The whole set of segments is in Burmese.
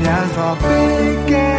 များစွာပေးကဲ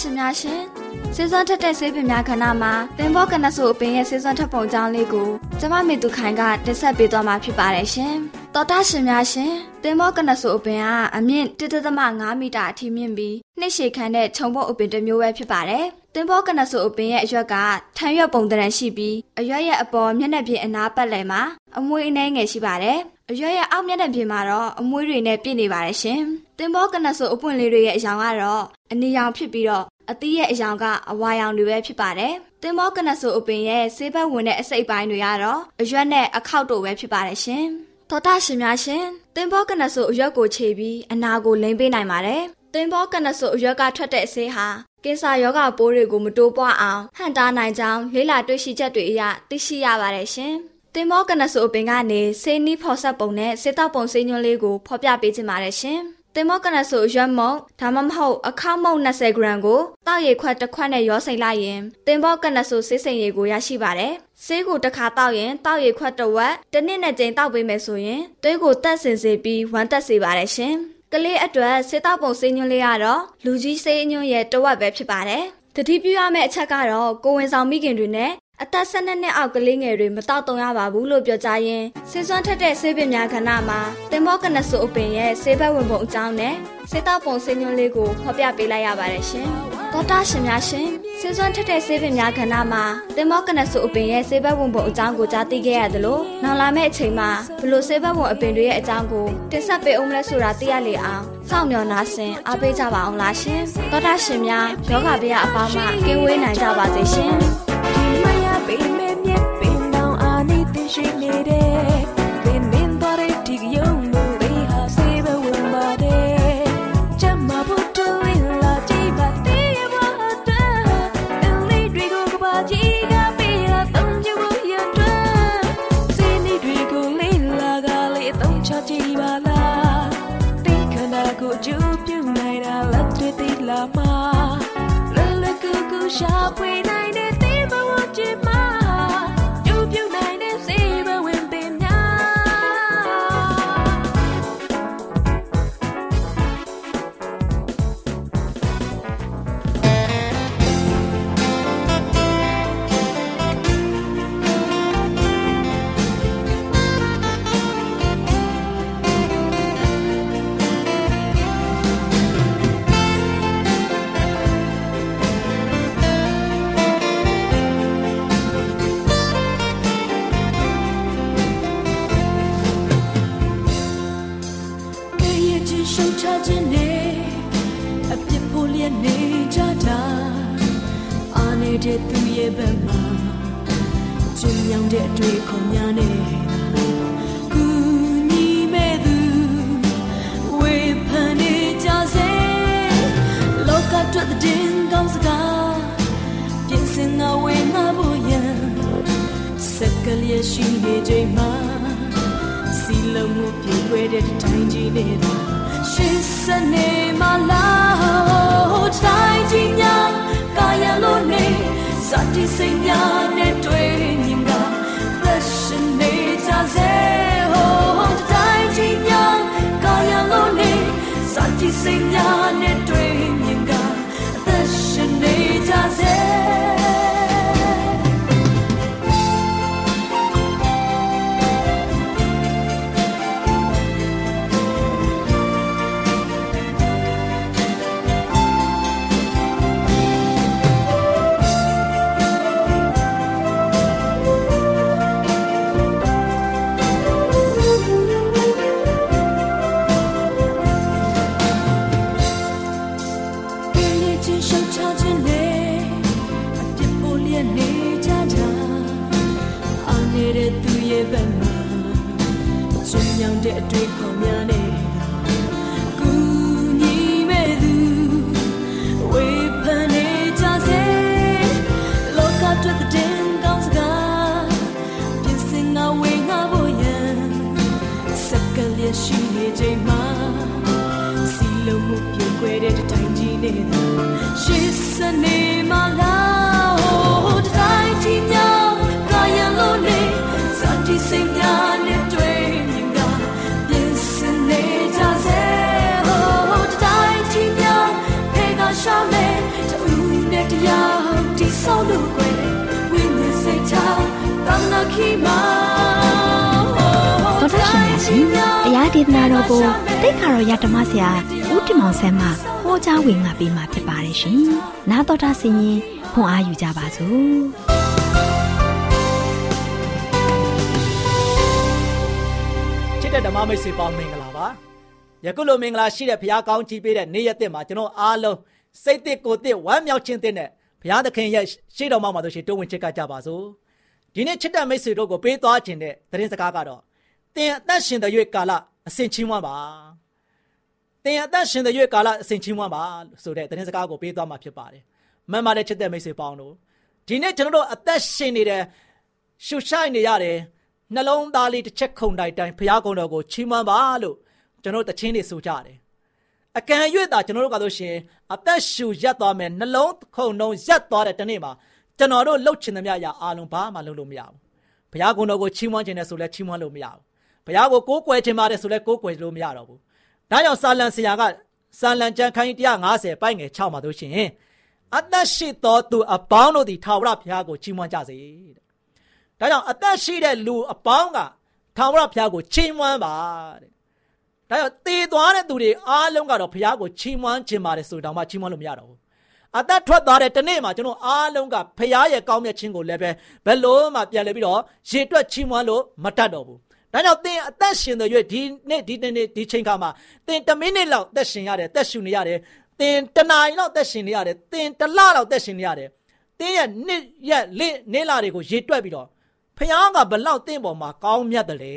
ရှင်များရှင်စေစွမ်းထက်တဲ့ဆေးပင်များခဏမှာသင်္ဘောကနဆူအပင်ရဲ့စေစွမ်းထက်ပုံကြောင်းလေးကိုကျမမေသူခိုင်ကတင်ဆက်ပေးသွားမှာဖြစ်ပါတယ်ရှင်။တော်တာရှင်များရှင်သင်္ဘောကနဆူအပင်ကအမြင့်1.5မီတာအထိမြင့်ပြီးနှိမ့်ရှည်ခမ်းတဲ့ခြုံပုတ်အပင်တစ်မျိုးပဲဖြစ်ပါတယ်။သင်္ဘောကနဆူအပင်ရဲ့အရွက်ကထန်ရွက်ပုံတရံရှိပြီးအရွက်ရဲ့အပေါ်မျက်နှာပြင်အနားပတ်လည်မှာအမွှေးအနှဲငယ်ရှိပါတယ်။အရွက်ရဲ့အောက်မျက်နှာပြင်မှာတော့အမွှေးတွေနဲ့ပြည့်နေပါတယ်ရှင်။ သင်္ဘောကနဆူအပွင့်လေးတွေရဲ့အယောင်ကတော့အနီရောင်ဖြစ်ပြီးတော့အသီးရဲ့အယောင်ကအဝါရောင်တွေပဲဖြစ်ပါတယ်။သင်္ဘောကနဆူအပင်ရဲ့ဆေးဘက်ဝင်တဲ့အစိတ်ပိုင်းတွေကတော့အရွက်နဲ့အခောက်တို့ပဲဖြစ်ပါတယ်ရှင်။သောတာရှင်များရှင်သင်္ဘောကနဆူအရွက်ကိုခြေပြီးအနာကိုလိမ့်ပေးနိုင်ပါတယ်။သင်္ဘောကနဆူအရွက်ကထွက်တဲ့အဆေးဟာကင်ဆာရောဂါပိုးတွေကိုမတိုးပွားအောင်ဟန်တားနိုင်ကြောင်းလေးလာတွေ့ရှိချက်တွေအရသိရှိရပါတယ်ရှင်။သင်္ဘောကနဆူအပင်ကနေဆေးနီးဖော်ဆက်ပုံနဲ့စေတောက်ပုံဆေးညွှန်းလေးကိုဖော်ပြပေးခြင်းပါတယ်ရှင်။ တင်မောကနဆိုရွက်မုံဒါမှမဟုတ်အခါမုံ20ဂရမ်ကိုတောက်ရည်ခွက်တစ်ခွက်နဲ့ရောစိတ်လိုက်ရင်တင်မောကနဆိုဆေးစိမ်ရည်ကိုရရှိပါတယ်။ဆေးကိုတစ်ခါတောက်ရင်တောက်ရည်ခွက်တစ်ဝက်တစ်နှစ်နဲ့ကြိမ်တောက်ပေးမယ်ဆိုရင်သွေးကိုတက်ဆင်စေပြီးဝမ်းတက်စေပါတယ်ရှင်။ကလေးအတွက်ဆေးတောက်ပုံဆေးညွှန်းလေးကတော့လူကြီးဆေးညွှန်းရဲ့တစ်ဝက်ပဲဖြစ်ပါတယ်။တတိပြုရမယ့်အချက်ကတော့ကိုဝင်ဆောင်မိခင်တွေနဲ့ အသက်၁၂နှစ်အောက်ကလေးငယ်တွေမတောက်တုံရပါဘူးလို့ပြောကြရင်ဆေးစွမ်းထက်တဲ့ဆေးပင်များခဏမှာတင်မောကနဆူအပင်ရဲ့ဆေးဘက်ဝင်ပုံအကြောင်းနဲ့ဆေးတောက်ပုံဆေးညွှန်းလေးကိုဖော်ပြပေးလိုက်ရပါတယ်ရှင်။သောတာရှင်များရှင်ဆေးစွမ်းထက်တဲ့ဆေးပင်များခဏမှာတင်မောကနဆူအပင်ရဲ့ဆေးဘက်ဝင်ပုံအကြောင်းကိုကြားသိခဲ့ရတယ်လို့နောက်လာမယ့်အချိန်မှာဘလို့ဆေးဘက်ဝင်အပင်တွေရဲ့အကြောင်းကိုတင်ဆက်ပေးအောင်လဲဆိုတာသိရလေအောင်စောင့်မျှော်နာဆင်အားပေးကြပါအောင်လားရှင်။သောတာရှင်များယောဂဗျာအပေါင်းမှကင်းဝေးနိုင်ကြပါစေရှင်။ဒီမယ ပေမဲ့မြက်ပင်တောင်အာနေသိရှိနေတဲ့ပင်မင်းတော်တဲ့ဒီယုံလို့လေဟာစေဘဝင်ပါတယ်ချမ်းမဖို့တူလင်းလာကြည့်ပါတေးမတာအလေးတွေကိုကပါကြီးကပေးလာတုံးချဖို့ရတဲ့စေနေတွေကိုလေးလာကလေးတုံးချကြည့်ပါလားတင်ခန္ဓာကိုကျူးပြုတ်နိုင်တာလက်တွေသိလာမှာလလကူကူရှာဖွေနိုင် ကရှာမဲတူနဲ့တရားဒီဆောက်လို့ကွယ်ဝိညာဉ်စိတ်ချတမနာခီမာသောတာရှင်များရှင်တရားဒေသနာတော်ကိုတိတ်ခါတော်ရဓမ္မဆရာဦးတင်မောင်ဆန်းမှ ဟောကြားဝင်ငါပေးมาဖြစ်ပါတယ်ရှင်။နာတော်တာဆင်ရင်ခွန်အားယူကြပါစို့ချစ်တဲ့ဓမ္မမိတ်ဆွေပေါင်းမင်္ဂလာပါယခုလိုမင်္ဂလာရှိတဲ့ဘုရားကောင်းကြီးပေးတဲ့နေ့ရက်သစ်မှာကျွန်တော်အားလုံးစိတ်သစ်ကိုယ်သစ်ဝမ်းမြောက်ခြင်းသစ်နဲ့ဘုရားသခင်ရဲ့ရှေ့တော်မှာမှာတို့ရှိတိုးဝင်ချစ်ကကြပါစို့ဒီနေ့ချစ်တဲ့မိတ်ဆွေတို့ကိုပေးသွားခြင်းတဲ့သတင်းစကားကတော့တင်အသက်ရှင်တဲ့ရွေကာလအစဉ်ချင်းဝမ်းပါတ င်အသက်ရှင်တဲ့ရွေကာလအစဉ်ချင်းဝမ်းပါဆိုတဲ့သတင်းစကားကိုပေးသွားမှာဖြစ်ပါတယ်မှန်ပါတယ်ချစ်တဲ့မိတ်ဆွေပေါင်းတို့ဒီနေ့ကျွန်တော်တို့အသက်ရှင်နေတဲ့ရှုရှိုက်နေရတယ်နှလုံးသားလေးတစ်ချက်ခုန်တိုင်းတိုင်းဘုရားကုံတော်ကိုချီးမွမ်းပါလို့ကျွန်တော်တို့တခြင်းတွေဆိုကြတယ်အကံရွေ့တာကျွန်တော်တို့ကဆိုရှင်အသက်ရှူရက်သွားမယ်နှလုံးခုန်လုံးရက်သွားတဲ့တနေ့မှာကျွန်တော်တို့လှုပ်ချင်သမျှအရာအားလုံးဘာမှလုပ်လို့မရဘူးဘုရားကုံတော်ကိုချီးမွမ်းခြင်းနဲ့ဆိုလဲချီးမွမ်းလို့မရဘူးဘုရားကိုကိုးကွယ်ခြင်းပါတယ်ဆိုလဲကိုးကွယ်လို့မရတော့ဘူး ဒါကြောင့်စာလံဆရာကစာလံကျမ်းခန်းကြီး150ပိုက်ငယ်6မှာတို့ရှင်အသက်ရှိသောသူအပေါင်းတို့သည်ထာဝရဘုရားကိုချီးမွမ်းကြစေတဲ့ဒါကြောင့်အသက်ရှိတဲ့လူအပေါင်းကထာဝရဘုရားကိုချီးမွမ်းပါတဲ့ဒါကြောင့်တည်သွားတဲ့သူတွေအားလုံးကတော့ဘုရားကိုချီးမွမ်းခြင်းပါတယ်ဆိုတော့မှချီးမွမ်းလို့မရတော့ဘူးအသက်ထွက်သွားတဲ့တနေ့မှာကျွန်တော်အားလုံးကဖရားရဲ့ကောင်းမြတ်ခြင်းကိုလည်းပဲဘယ်လို့မှပြန်လဲပြီးတော့ရေတွက်ချီးမွမ်းလို့မတတ်တော့ဘူး။ ဒါကြောင့်သင်အသက်ရှင်တဲ့ရွေးဒီနေ့ဒီနေ့ဒီချိန်ခါမှာသင်10မိနစ်လောက်သက်ရှင်ရတယ်သက်ရှူနေရတယ်သင်တနာရီလောက်သက်ရှင်နေရတယ်သင်တလလောက်သက်ရှင်နေရတယ်သင်ရဲ့နှစ်ရက်လေးနေ့လာတွေကိုရေတွက်ပြီးတော့ဖခင်ကဘလောက်သင်ပေါ်မှာကောင်းမြတ်တယ်လေ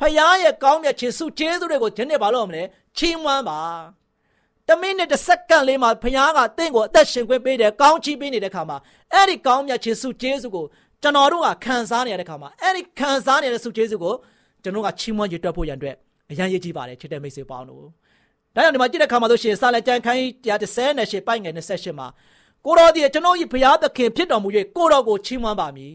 ဖခင်ရဲ့ကောင်းမြတ်ခြင်းစုကျေးဇူးတွေကိုဒီနေ့ဘာလို့မလဲချီးမွမ်းပါတမိနစ်တစ်စက္ကန့်လေးမှာဖခင်ကတင့်ကိုအသက်ရှင်ခွင့်ပေးတယ်ကောင်းချီးပေးနေတဲ့ခါမှာအဲ့ဒီကောင်းမြတ်ခြင်းစုကျေးဇူးကို ကျွန်တော်တို့ကခံစားနေရတဲ့ခါမှာအဲ့ဒီခံစားနေတဲ့စုကျေးဇူးကိုကျွန်တော်ကချီးမွမ်းရတွက်ဖို့ရန်အတွက်အရန်ရည်ကြီးပါတယ်ချစ်တဲ့မိတ်ဆွေပေါင်းတို့ဒါကြောင့်ဒီမှာကြည့်တဲ့ခါမှာဆိုရှင်စာလက်ကျန်ခိုင်း138ပိုက်ငယ်28မှာကိုတော်ဒီကျွန်တော်ဤဘုရားသခင်ဖြစ်တော်မူ၍ကိုတော်ကိုချီးမွမ်းပါမည်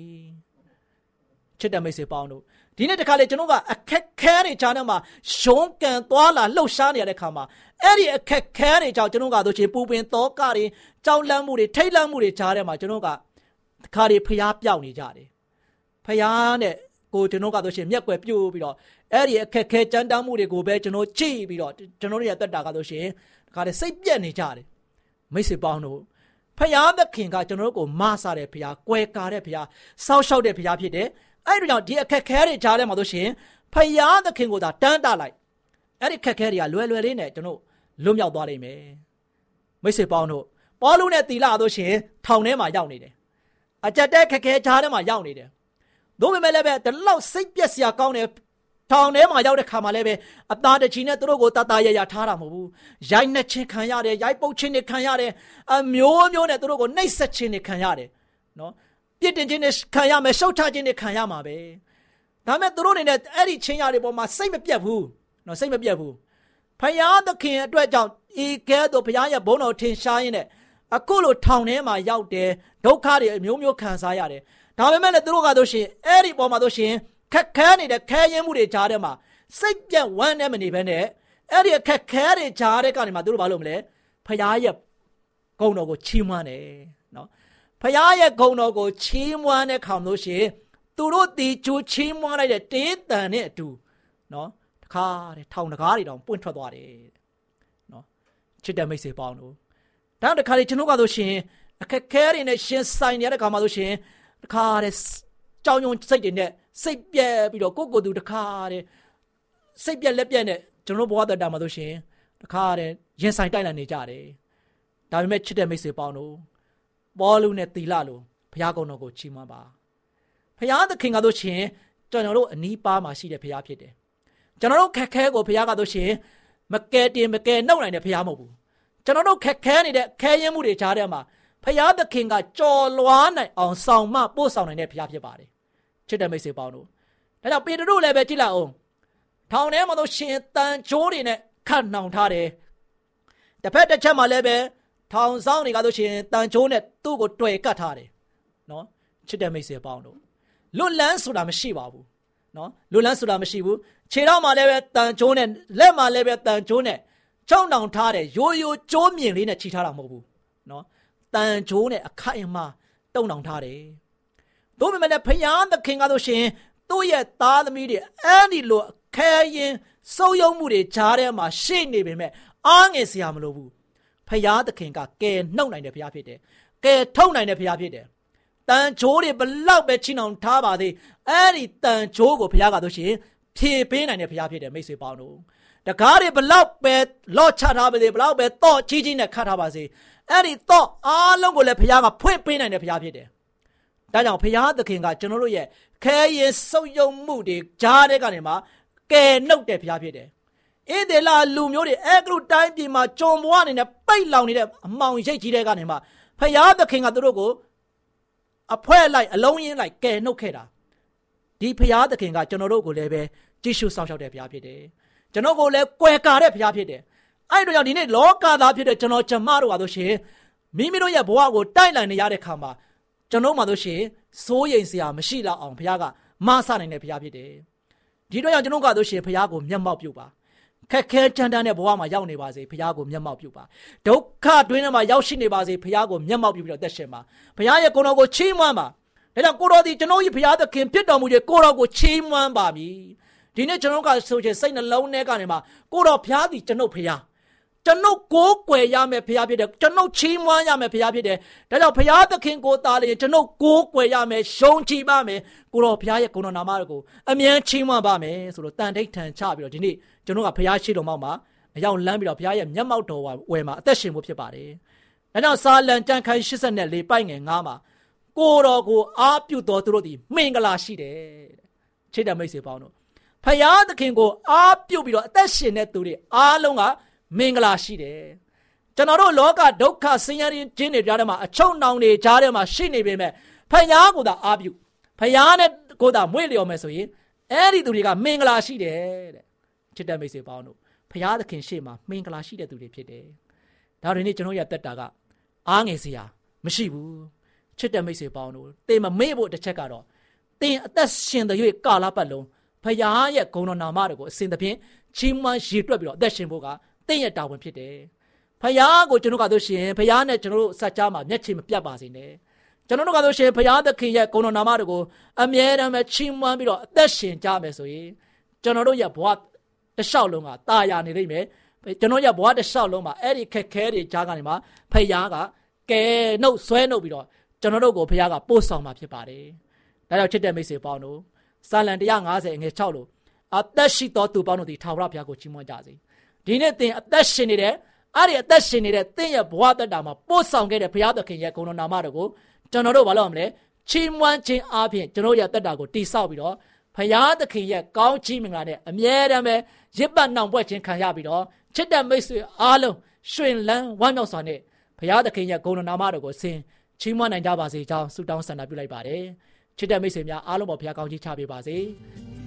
ချစ်တဲ့မိတ်ဆွေပေါင်းတို့ဒီနေ့တခါလေကျွန်တော်ကအခက်ခဲတွေကြားထဲမှာရှုံးကန်သွားလာလှုပ်ရှားနေရတဲ့ခါမှာအဲ့ဒီအခက်ခဲတွေကြောင့်ကျွန်တော်ကဆိုရှင်ပူပင်သောကတွေကြောက်လန့်မှုတွေထိတ်လန့်မှုတွေကြားထဲမှာကျွန်တော်က တခါတွေဖျားပြောက်နေကြတယ်ဖျားနဲ့ကိုကျွန်တော်ကဆိုရှင်မျက်ွယ်ပြို့ပြီးတော့အဲ့ဒီအခက်ခဲကြမ်းတမ်းမှုတွေကိုပဲကျွန်တော်ကြည့်ပြီးတော့ကျွန်တော်တို့ရဲ့တက်တာကဆိုရှင်တခါတည်းစိတ်ပြက်နေကြတယ်မိတ်ဆွေပေါင်းတို့ဖျားသခင်ကကျွန်တော်တို့ကိုမဆာတဲ့ဖျားကွဲကာတဲ့ဖျားစောက်ရှောက်တဲ့ဖျားဖြစ်တယ်အဲ့ဒီကြောင့်ဒီအခက်ခဲတွေကြားထဲမှာဆိုရှင်ဖယားသခင်ကိုသာတန်းတလိုက်အဲ့ဒီခက်ခဲတွေကလွယ်လွယ်လေးနဲ့ကျွန်တော်လွတ်မြောက်သွားနိုင်မယ်မိတ်ဆွေပေါင်းတို့ပေါလုနဲ့တီလာဆိုရှင်ထောင်ထဲမှာရောက်နေတယ် အကြက်တဲခက်ခဲကြားထဲမှာရောက်နေတယ်သို့ပေမဲ့လည်းပဲဒီလောက်စိတ်ပြက်စရာကောင်းတယ်ထောင်ထဲမှာရောက်တဲ့ခါမှာလည်းပဲအသားတချီနဲ့သူတို့ကိုတတရရထားတာမဟုတ်ဘူးရိုက်နှက်ခြင်းခံရတယ်ရိုက်ပုတ်ခြင်းတွေခံရတယ်အမျိုးမျိုးနဲ့သူတို့ကိုနှိပ်စက်ခြင်းတွေခံရတယ်နော်ပြစ်တင်ခြင်းနဲ့ခံရမယ်ရှုတ်ချခြင်းနဲ့ခံရမှာပဲဒါမဲ့သူတို့အနေနဲ့အဲ့ဒီချင်းရတွေပေါ်မှာစိတ်မပြတ်ဘူးနော်စိတ်မပြတ်ဘူးဖယားသခင်အတွက်ကြောင့်ဤကဲသို့ဖယားရဲ့ဘုန်းတော်ထင်ရှားရင်းနဲ့ အခုလိုထောင်ထဲမှာရောက်တယ်ဒုက္ခတွေအမျိုးမျိုးခံစားရတယ်ဒါပေမဲ့လည်းသူတို့ကတို့ရှင်အဲ့ဒီပေါ်မှာတို့ရှင်ခက်ခဲနေတဲ့ခဲရင်မှုတွေကြားထဲမှာစိတ်ပြတ်ဝမ်းနဲ့မနေဘဲနဲ့အဲ့ဒီအခက်ခဲတွေကြားတဲ့ကနေမှသူတို့ဘာလုပ်မလဲဖယားရဲ့ဂုဏ်တော်ကိုချီးမွမ်းတယ်နော်ဖယားရဲ့ဂုဏ်တော်ကိုချီးမွမ်းတဲ့ခါလို့ရှိရင်သူတို့တီချိုးချီးမွမ်းလိုက်တဲ့တေးတန်နဲ့အတူနော်တခါတဲ့ထောင်တကားတွေတောင်ပွင့်ထွက်သွားတယ်နော်ချစ်တဲ့မိတ်ဆွေပေါင်းတို့ ဒါတခါလေကျွန်တော်ကဆိုရှင်အခက်ခဲတွေနဲ့ရှင်ဆိုင်နေတဲ့ခါမှာဆိုရှင်တခါတဲ့ကြောင်ယုံစိတ်တွေနဲ့စိတ်ပြက်ပြီးတော့ကိုယ့်ကိုယ်သူတခါတဲ့စိတ်ပြက်လက်ပြက်နဲ့ကျွန်တော်ဘဝတတာမှာဆိုရှင်တခါတဲ့ရင်ဆိုင်တိုက်လာနေကြတယ်ဒါပေမဲ့ချစ်တဲ့မိတ်ဆွေပေါင်းတို့ပေါ်လူနဲ့တီလာလို့ဘုရားကုံတော်ကိုချီးမွမ်းပါဘုရားသခင်ကတို့ရှင်ကျွန်တော်တို့အနီးပါးမှာရှိတဲ့ဘုရားဖြစ်တယ်ကျွန်တော်တို့ခက်ခဲကိုဘုရားကတို့ရှင်မကဲတင်မကဲနှုတ်နိုင်တဲ့ဘုရားမဟုတ်ဘူး ကျွန်တော်တို့ခက်ခဲနေတဲ့ခဲရင်မှုတွေကြားထဲမှာဘုရားသခင်ကကြော်လွားနိုင်အောင်ဆောင်မပို့ဆောင်နိုင်တဲ့ဘုရားဖြစ်ပါတယ်ချစ်တဲ့မိတ်ဆွေပေါင်းတို့ဒါကြောင့်ပေတရုလည်းပဲကြည့်လိုက်အောင်ထောင်ထဲမှာတော့ရှင်တန်ချိုးတွေနဲ့ခတ်နှောင်ထားတယ်တစ်ဖက်တစ်ချက်မှာလည်းပဲထောင်ဆောင်တွေကဆိုရှင်တန်ချိုးနဲ့သူ့ကိုတွေ့ကတ်ထားတယ်နော်ချစ်တဲ့မိတ်ဆွေပေါင်းတို့လွတ်လန်းဆိုတာမရှိပါဘူးနော်လွတ်လန်းဆိုတာမရှိဘူးခြေထောက်မှာလည်းပဲတန်ချိုးနဲ့လက်မှာလည်းပဲတန်ချိုးနဲ့ ချောင်းတောင်ထားတယ်ရိုးရိုးကျိုးမြင်လေးနဲ့ခြိထားတာမဟုတ်ဘူးနော်တန်ချိုးနဲ့အခိုင်အမာတုံတောင်ထားတယ်သို့ပေမဲ့ဖယားသခင်ကဆိုရှင်သူ့ရဲ့သားသမီးတွေအဲ့ဒီလိုခဲရင်စုံယုံမှုတွေကြားထဲမှာရှေ့နေပေမဲ့အားငယ်စရာမလိုဘူးဖယားသခင်ကကယ်နှုတ်နိုင်တဲ့ဖယားဖြစ်တယ်ကယ်ထုတ်နိုင်တဲ့ဖယားဖြစ်တယ်တန်ချိုးတွေဘလောက်ပဲချင်းအောင်ထားပါသေးအဲ့ဒီတန်ချိုးကိုဘုရားကဆိုရှင်ဖြေပေးနိုင်တဲ့ဘုရားဖြစ်တယ်မိတ်ဆွေပေါင်းတို့ တကားတွေဘလောက်ပဲလော့ချထားပါသေးဘလောက်ပဲတော့ချီးချင်းနဲ့ခတ်ထားပါစေအဲ့ဒီတော့အားလုံးကိုလည်းဘုရားကဖွင့်ပေးနိုင်တဲ့ဘုရားဖြစ်တယ်ဒါကြောင့်ဘုရားသခင်ကကျွန်တော်တို့ရဲ့ခဲရင်စုပ်ယုံမှုတွေကြားတဲ့ကနေမှာကယ်နှုတ်တဲ့ဘုရားဖြစ်တယ်အေဒေလာလူမျိုးတွေအဲကရုတိုင်းပြည်မှာကြုံပွားနေတဲ့ပိတ်လောင်နေတဲ့အမောင်ရိတ်ကြီးတဲ့ကနေမှာဖယားသခင်ကသူတို့ကိုအဖွဲလိုက်အလုံးရင်းလိုက်ကယ်နှုတ်ခဲ့တာဒီဖရာသခင်ကကျွန်တော်တို့ကိုလည်းပဲကြည့်ရှုစောင့်ရှောက်တဲ့ဖရာဖြစ်တယ် ကျွန်တော်ကိုလည်းကွယ်ကာတဲ့ဖရာဖြစ်တယ်အဲ့တို့ကြောင့်ဒီနေ့လောကသားဖြစ်တဲ့ကျွန်တော်ကျမတို့ပါလို့ရှိရင်မိမိတို့ရဲ့ဘဝကိုတိုက်လိုက်နေရတဲ့ခါမှာကျွန်တော်မှတို့ရှိရင်စိုးရိမ်စရာမရှိတော့အောင်ဖရာကမဆနိုင်တဲ့ဖရာဖြစ်တယ်ဒီတော့ကြောင့်ကျွန်တော်ကတို့ရှိရင်ဖရာကိုမျက်မှောက်ပြုပါခက်ခဲကြမ်းတမ်းတဲ့ဘဝမှာရောက်နေပါစေဖခင်ကိုမျက်မှောက်ပြုပါဒုက္ခတွင်းထဲမှာရောက်ရှိနေပါစေဖခင်ကိုမျက်မှောက်ပြုပြီးတော့သက်ရှင်ပါဖခင်ရဲ့ကိုယ်တော်ကိုချီးမွမ်းပါဒါကြောင့်ကိုတော်ဒီကျွန်တော်၏ဖခင်သခင်ဖြစ်တော်မူတဲ့ကိုတော်ကိုချီးမွမ်းပါမည် ဒီနေ့ကျွန်တော်ကဆိုချင်စိတ်နှလုံးထဲကနေမှာကိုတော်ဖျားသည်ကျွန်ုပ်ဖျားကျွန်ုပ်ကိုးကွယ်ရမယ်ဖျားဖြစ်တယ်ကျွန်ုပ်ချီးမွမ်းရမယ်ဖျားဖြစ်တယ်ဒါကြောင့်ဖျားသခင်ကိုသားလေကျွန်ုပ်ကိုးကွယ်ရမယ်ရှုံးချပါမယ်ကိုတော်ဖျားရဲ့ကိုတော်နာမကိုအမြဲချီးမွမ်းပါမယ်ဆိုတော့တန်ထိတ်ထန်ချပြီးတော့ဒီနေ့ကျွန်တော်ကဖျားရှိတော်မောက်မှာအရောက်လမ်းပြီးတော့ဖျားရဲ့မျက်မှောက်တော်ဝယ်မှာအသက်ရှင်ဖို့ဖြစ်ပါတယ်ဒါကြောင့်စာလံကြံခိုင်84ပိုက်ငယ်9မှာကိုတော်ကိုအားပြုတော်သူတို့သည်မင်္ဂလာရှိတယ်ချစ်တဲ့မိတ်ဆွေပေါင်းတို့ ဖယားသခင်ကိုအားပြုတ်ပြီးတော့အသက်ရှင်တဲ့သူတွေအားလုံးကမင်္ဂလာရှိတယ်ကျွန်တော်တို့လောကဒုက္ခဆင်းရဲခြင်းတွေကြားထဲမှာအချုံနှောင်တွေကြားထဲမှာရှိနေပေမဲ့ဖယားကိုသာအားပြုဖယားနဲ့ကိုသာမွေ့လျော်မယ်ဆိုရင်အဲ့ဒီသူတွေကမင်္ဂလာရှိတယ်တဲ့ချစ်တဲ့မိတ်ဆွေပေါင်းတို့ဖယားသခင်ရှေ့မှာမင်္ဂလာရှိတဲ့သူတွေဖြစ်တယ်ဒါတွေနေ့ကျွန်တော်ရတက်တာကအားငယ်စရာမရှိဘူးချစ်တဲ့မိတ်ဆွေပေါင်းတို့တင်မမေ့ဖို့တစ်ချက်ကတော့တင်အသက်ရှင်တဲ့၍ကာလပတ်လုံး ဖယားရဲ့ဂုဏ်တော်နာမတွေကိုအစဉ်သဖြင့်ချီးမွမ်းရည်တွက်ပြီးတော့အသက်ရှင်ဖို့ကတင့်ရဲ့တာဝန်ဖြစ်တယ်။ဖယားကိုကျွန်တော်ကဆိုရှင်ဖယားနဲ့ကျွန်တော်တို့စัจ जा မှာမျက်ခြေမပြတ်ပါစေနဲ့။ကျွန်တော်တို့ကဆိုရှင်ဖယားသခင်ရဲ့ဂုဏ်တော်နာမတွေကိုအမြဲတမ်းပဲချီးမွမ်းပြီးတော့အသက်ရှင်ကြမယ်ဆိုရင်ကျွန်တော်တို့ရဲ့ဘဝတစ်လျှောက်လုံးကตาရနေလိမ့်မယ်။ကျွန်တော်ရဲ့ဘဝတစ်လျှောက်လုံးမှာအဲ့ဒီခက်ခဲတွေကြားကနေမှာဖယားကကဲနှုတ်ဆွဲနှုတ်ပြီးတော့ကျွန်တော်တို့ကိုဖယားကပို့ဆောင်มาဖြစ်ပါတယ်။ဒါကြောင့်ချစ်တဲ့မိတ်ဆွေပေါင်းတို့ စာလံ150အငယ်6လို့အသက်ရှိသောသူပေါင်းတို့ဒီထာဝရဘုရားကိုချီးမွမ်းကြစေဒီနေ့သင်အသက်ရှင်နေတဲ့အဲ့ဒီအသက်ရှင်နေတဲ့သင်ရဲ့ဘဝတက်တာမှာပို့ဆောင်ခဲ့တဲ့ဘုရားသခင်ရဲ့ဂုဏ်တော်နာမတော်ကိုကျွန်တော်တို့ဘာလို့မလဲချီးမွမ်းခြင်းအပြင်ကျွန်တော်ရဲ့တက်တာကိုတိဆောက်ပြီးတော့ဘုရားသခင်ရဲ့ကောင်းချီးမင်္ဂလာနဲ့အမြဲတမ်းပဲရစ်ပတ်နှောင်ပွဲခြင်းခံရပြီးတော့ချစ်တဲ့မိတ်ဆွေအားလုံးရှင်လန်းဝမ်းမြောက်စွာနဲ့ဘုရားသခင်ရဲ့ဂုဏ်တော်နာမတော်ကိုဆင်ချီးမွမ်းနိုင်ကြပါစေကြောင်းဆုတောင်းဆန္ဒပြုလိုက်ပါတယ် ချစ်တဲ့မိတ်ဆွေများအားလုံးပေါ်ဘုရားကောင်းချီးချပေးပါစေ။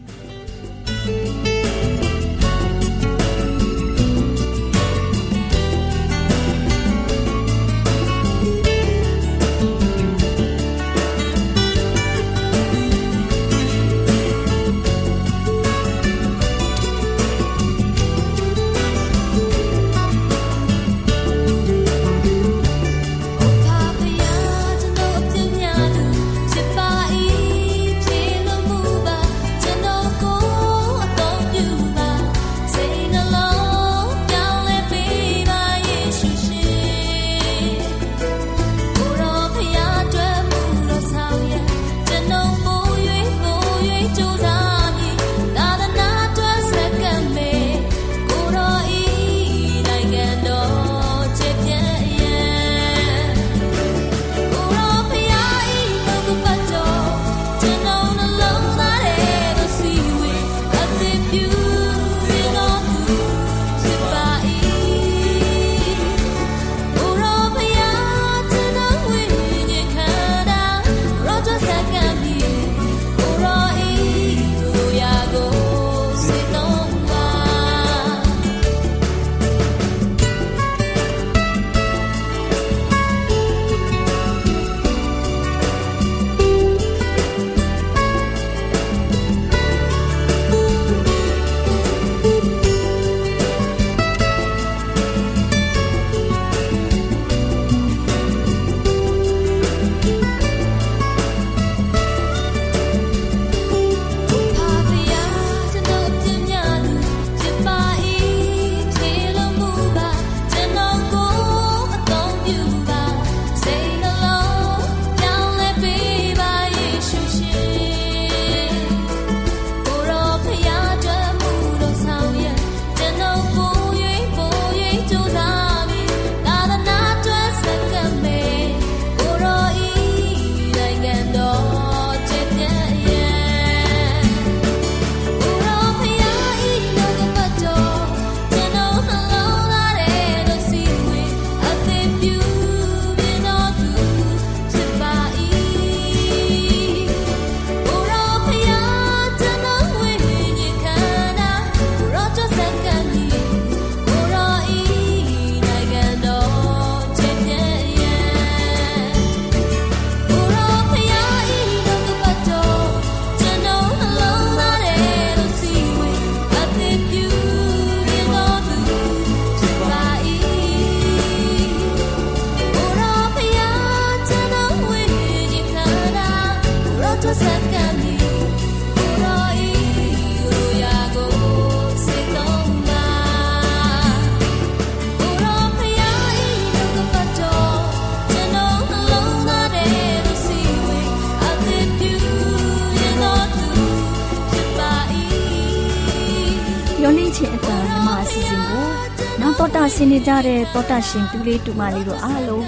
င်းနေကြတဲ့တောတာရှင်တူလေးတူမလေးတို့အားလုံး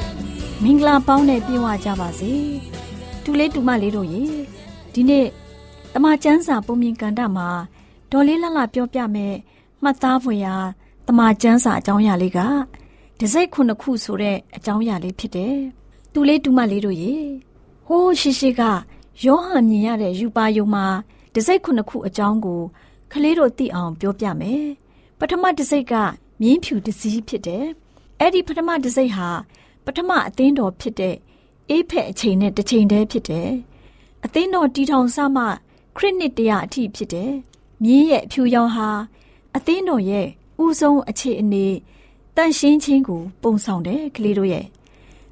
မင်္ဂလာပေါင်းနဲ့ပြည့်ဝကြပါစေတူလေးတူမလေးတို့ရေဒီနေ့တမချန်းစာပုံမြင်ကန်တာမှာဒေါ်လေးလှလှပြောပြမယ်မှတ်သားဖွယ်ရာတမချန်းစာအကြောင်းအရာလေးကဒစိတ်ခုနှစ်ခုဆိုတဲ့အကြောင်းအရာလေးဖြစ်တယ်တူလေးတူမလေးတို့ရေဟိုးရှိရှိကယောဟန်မြင်ရတဲ့ယူပါယုံမှာဒစိတ်ခုနှစ်ခုအကြောင်းကိုကလေးတို့သိအောင်ပြောပြမယ်ပထမဒစိတ်က မြင်းဖြူတစည်းဖြစ်တယ်အဲ့ဒီပထမဒစိတ်ဟာပထမအသင်းတော်ဖြစ်တဲ့အေးဖက်အချိန်နဲ့တစ်ချိန်တည်းဖြစ်တယ်အသင်းတော်တီထောင်စမှခရစ်နှစ်တရာအထိဖြစ်တယ်မြင်းရဲ့ဖြူရောင်ဟာအသင်းတော်ရဲ့ဥဆုံးအခြေအနေတန့်ရှင်းခြင်းကိုပုံဆောင်တယ်ကလေးတို့ရဲ့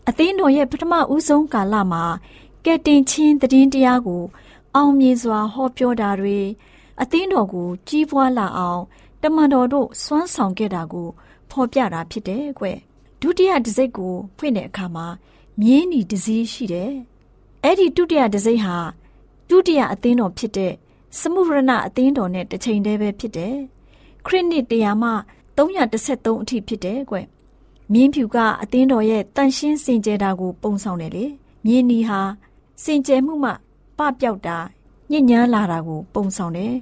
အသင်းတော်ရဲ့ပထမဦးဆုံးကာလမှာကဲတင်ချင်းသတင်းတရားကို အောင်မြင်စွာဟောပြောတာတွေအသင်းတော်ကိုကြီးပွားလာအောင် တမန်တော်တို့စွမ်းဆောင်ခဲ့တာကိုဖော်ပြတာဖြစ်တယ်ကွဒုတိယတစ်စိတ်ကိုဖွင့်တဲ့အခါမှာမြင်းနီတစ်စီးရှိတယ်အဲ့ဒီဒုတိယတစ်စိတ်ဟာဒုတိယအသင်းတော်ဖြစ်တဲ့စမှုရဏအသင်းတော်နဲ့တစ်ချိန်တည်းပဲဖြစ်တယ်ခရစ်နှစ်တရာမှ313အထိဖြစ်တယ်ကွမြင်းဖြူကအသင်းတော်ရဲ့တန်ရှင်းစင်ကြယ်တာကိုပုံဆောင်တယ်လေမြင်းနီဟာစင်ကြယ်မှုမှပပျောက်တာညဉ့်ညမ်းလာတာကိုပုံဆောင်တယ်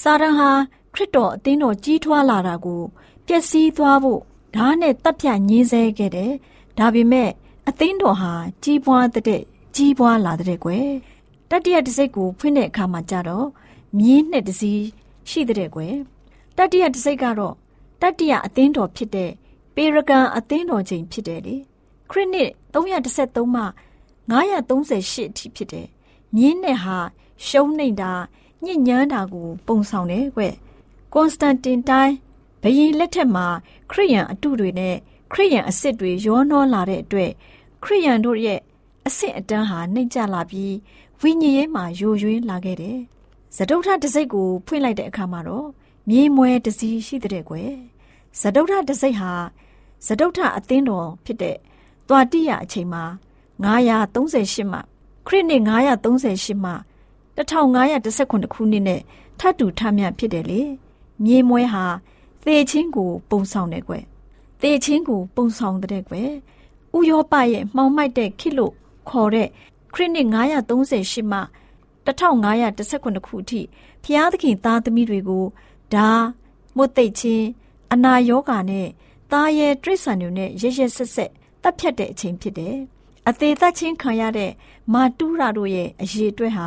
စာရန်ဟာ ခရစ်တော်အသင်းတော်ကြီးထွားလာတာကိုပျက်စီးသွားဖို့ဓာတ်နဲ့တပ်ဖြတ်ညင်းဆဲခဲ့တယ်ဒါပေမဲ့အသင်းတော်ဟာကြီးပွားတဲ့ကြီးပွားလာတဲ့ကွယ်တတိယတစ်စိတ်ကိုဖွင့်တဲ့အခါမှာကြတော့မြင်းနှစ်တစီရှိတဲ့ကွယ်တတိယတစ်စိတ်ကတော့တတိယအသင်းတော်ဖြစ်တဲ့ပေရကန်အသင်းတော်ချိန်ဖြစ်တယ်လေခရစ်နှစ်313မှ938အထိဖြစ်တယ်မြင်းနဲ့ဟာရှုံးနေတာညစ်ညမ်းတာကို ပုံဆောင်တယ်ကွ ကွန်စတန်တင်တိုင်းဘရင်လက်ထက်မှာခရိယန်အတုတွေနဲ့ခရိယန်အစ်စ်တွေရောနှောလာတဲ့အတွက်ခရိယန်တို့ရဲ့အစ်စ်အတန်းဟာနှိမ့်ကျလာပြီးဝိညာဉ်ရေးမှာယိုယွင်းလာခဲ့တယ်။ဇဒုထတစိတ်ကိုဖွင့်လိုက်တဲ့အခါမှာတော့မြေမွဲတစည်းရှိတဲ့ကွယ်။ဇဒုထတစိတ်ဟာဇဒုထအသင်းတော်ဖြစ်တဲ့သွားတိယအချိန်မှာ938မှခရစ်နှစ်938မှ1519ခုနှစ်နဲ့ထပ်တူထမြဖြစ်တယ်လေ မြေမွဲဟာသေချင်းကို ပုံဆောင်တယ်ကွယ်သေချင်းကို ပုံဆောင်တဲ့ကွယ်ဥရောပရဲ့မှောင်မိုက်တဲ့ခိလို့ခေါ်တဲ့ခရစ်နှစ်938မှ1519ခုအထိဖျားသခင်သားသမီးတွေကိုဓာမွတ်သိပ်ချင်းအနာယောဂါနဲ့သားရဲ့တရိษံတွေနဲ့ရရဆက်ဆက်တပ်ဖြတ်တဲ့အချိန်ဖြစ်တယ် အသေးသက်ချင်းခံရတဲ့မာတူရာတို့ရဲ့အရေးအတွက်ဟာ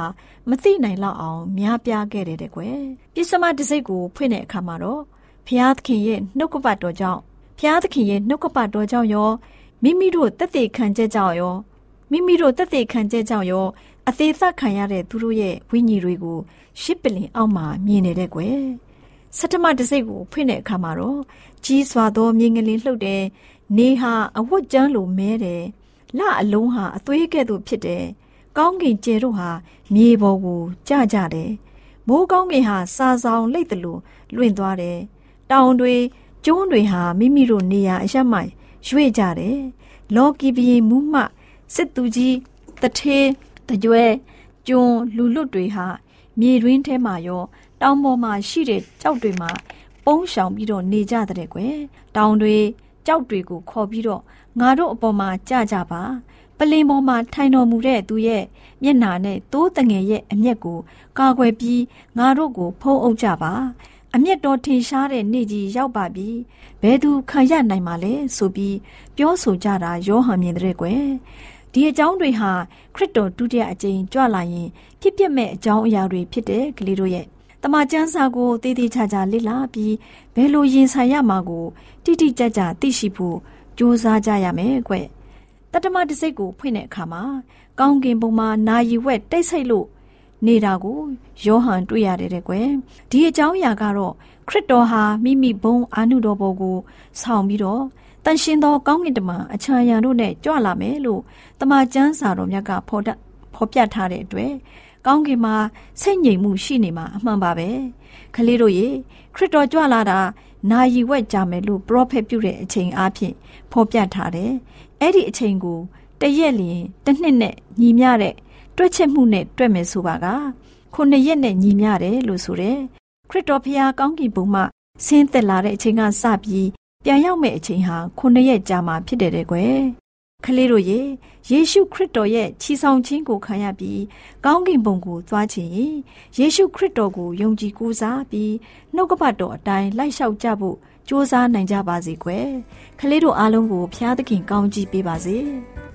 မသိနိုင်လောက်အောင်များပြားခဲ့တယ်တဲ့ကွယ်ပြစ္စမတစိတ်ကိုဖွင့်တဲ့အခါမှာတော့ဖျားသခင်ရဲ့နှုတ်ကပတ်တော်ကြောင့်ဖျားသခင်ရဲ့နှုတ်ကပတ်တော်ကြောင့်ရောမိမိတို့တက်တည်ခံချက်ကြောင့်ရောမိမိတို့တက်တည်ခံချက်ကြောင့်ရောအသေးသက်ခံရတဲ့သူတို့ရဲ့ဝိညာဉ်တွေကိုရှစ်ပလင်အောက်မှာမြင်နေတဲ့ကွယ်စတမတစိတ်ကိုဖွင့်တဲ့အခါမှာတော့ကြီးစွာသောမြင်ကလေးလှုပ်တယ်နေဟာအဝတ်ကျန်းလိုမဲတယ် လအလုံးဟာအသွေးကဲ့သို့ဖြစ်တယ်။ကောင်းကင်ကျဲတို့ဟာမြေပေါ်ကိုကျကြတယ်။မိုးကောင်းကင်ဟာစာဆောင်လိတ်တယ်လို့လွင့်သွားတယ်။တောင်တွေကျုံးတွေဟာမိမိတို့နေရာအရမှရွေ့ကြတယ်။လော်ကီဘီမူးမှစစ်သူကြီးတထေးတကြွဲကျွန်းလူလွတ်တွေဟာမြေတွင်းထဲမှာရောတောင်ပေါ်မှာရှိတဲ့ကြောက်တွေမှာ ပုန်းရှောင်ပြီးတော့နေကြတဲ့ကွယ်တောင်တွေကြောက်တွေကိုခေါ်ပြီးတော့ ငါတို့အပေါ်မှာကြကြပါပလင်ပေါ်မှာထိုင်တော်မူတဲ့သူရဲ့မျက်နာနဲ့တိုးတငယ်ရဲ့အမျက်ကို ကာကွယ်ပြီးငါတို့ကို ဖုံးအုပ်ကြပါအမျက်တော်ထင်ရှားတဲ့နေ့ကြီးရောက်ပါပြီဘယ်သူခံရနိုင်မှာလဲဆိုပြီးပြောဆိုကြတာယောဟန်မြင်တဲ့ကွယ်ဒီအကြောင်းတွေဟာခရစ်တော်ဒုတိယအကြိမ်ကြွလာရင်ဖြစ်ပျက်မဲ့အကြောင်းအရာတွေဖြစ်တဲ့ကလေးတို့ရဲ့တမချန်းစာကိုတည်တည်ချာချာလေ့လာပြီးဘယ်လိုရင်ဆိုင်ရမှာကိုတိတိကျကျသိရှိဖို့ ကြိုးစားကြရမယ်ကွတတမတစိတ်ကိုဖွင့်တဲ့အခါမှာကောင်းကင်ဘုံမှာနာယီဝက်တိတ်ဆိတ်လို့နေတာကိုယောဟန်တွေ့ရတယ်တဲ့ကွယ်ဒီအကြောင်းအရာကတော့ခရစ်တော်ဟာမိမိဘုံအာနုတော်ဘောကိုဆောင်ပြီးတော့တန်ရှင်သောကောင်းကင်တမန်အချာယံတို့နဲ့ကြွလာမယ်လို့တမန်ကျမ်းစာတော်မြတ်ကဖော်တဖော်ပြထားတဲ့အတွက်ကောင်းကင်မှာစိတ်ငြိမ်မှုရှိနေမှာအမှန်ပါပဲခလေးတို့ရေခရစ်တော်ကြွလာတာ နာယီဝက်ကြမယ်လို့ပရောဖက်ပြုတဲ့အချိန်အားဖြင့်ဖော်ပြထားတယ်အဲ့ဒီအချိန်ကိုတရက်လျင်တစ်နှစ်နဲ့ညီမျှတဲ့တွက်ချက်မှုနဲ့တွက်မယ်ဆိုပါကခုနှစ်ရက်နဲ့ညီမျှတယ်လို့ဆိုတယ်ခရစ်တော်ဖျားကောင်းကင်ဘုံမှဆင်းသက်လာတဲ့အချိန်ကစပြီးပြန်ရောက်မဲ့အချိန်ဟာ9ရက်ကြာမှဖြစ်တယ်တဲ့ကွယ် ကလေးတို့ရေယေရှုခရစ်တော်ရဲ့ချီဆောင်ခြင်းကိုခံရပြီးကောင်းကင်ဘုံကိုသွားခြင်းယေရှုခရစ်တော်ကိုယုံကြည်ကိုးစားပြီးနှုတ်ကပတ်တော်အတိုင်းလိုက်လျှောက်ကြဖို့ကြိုးစားနိုင်ကြပါစေကွယ်ကလေးတို့အားလုံးကိုဖျားသခင်ကောင်းချီးပေးပါစေ။။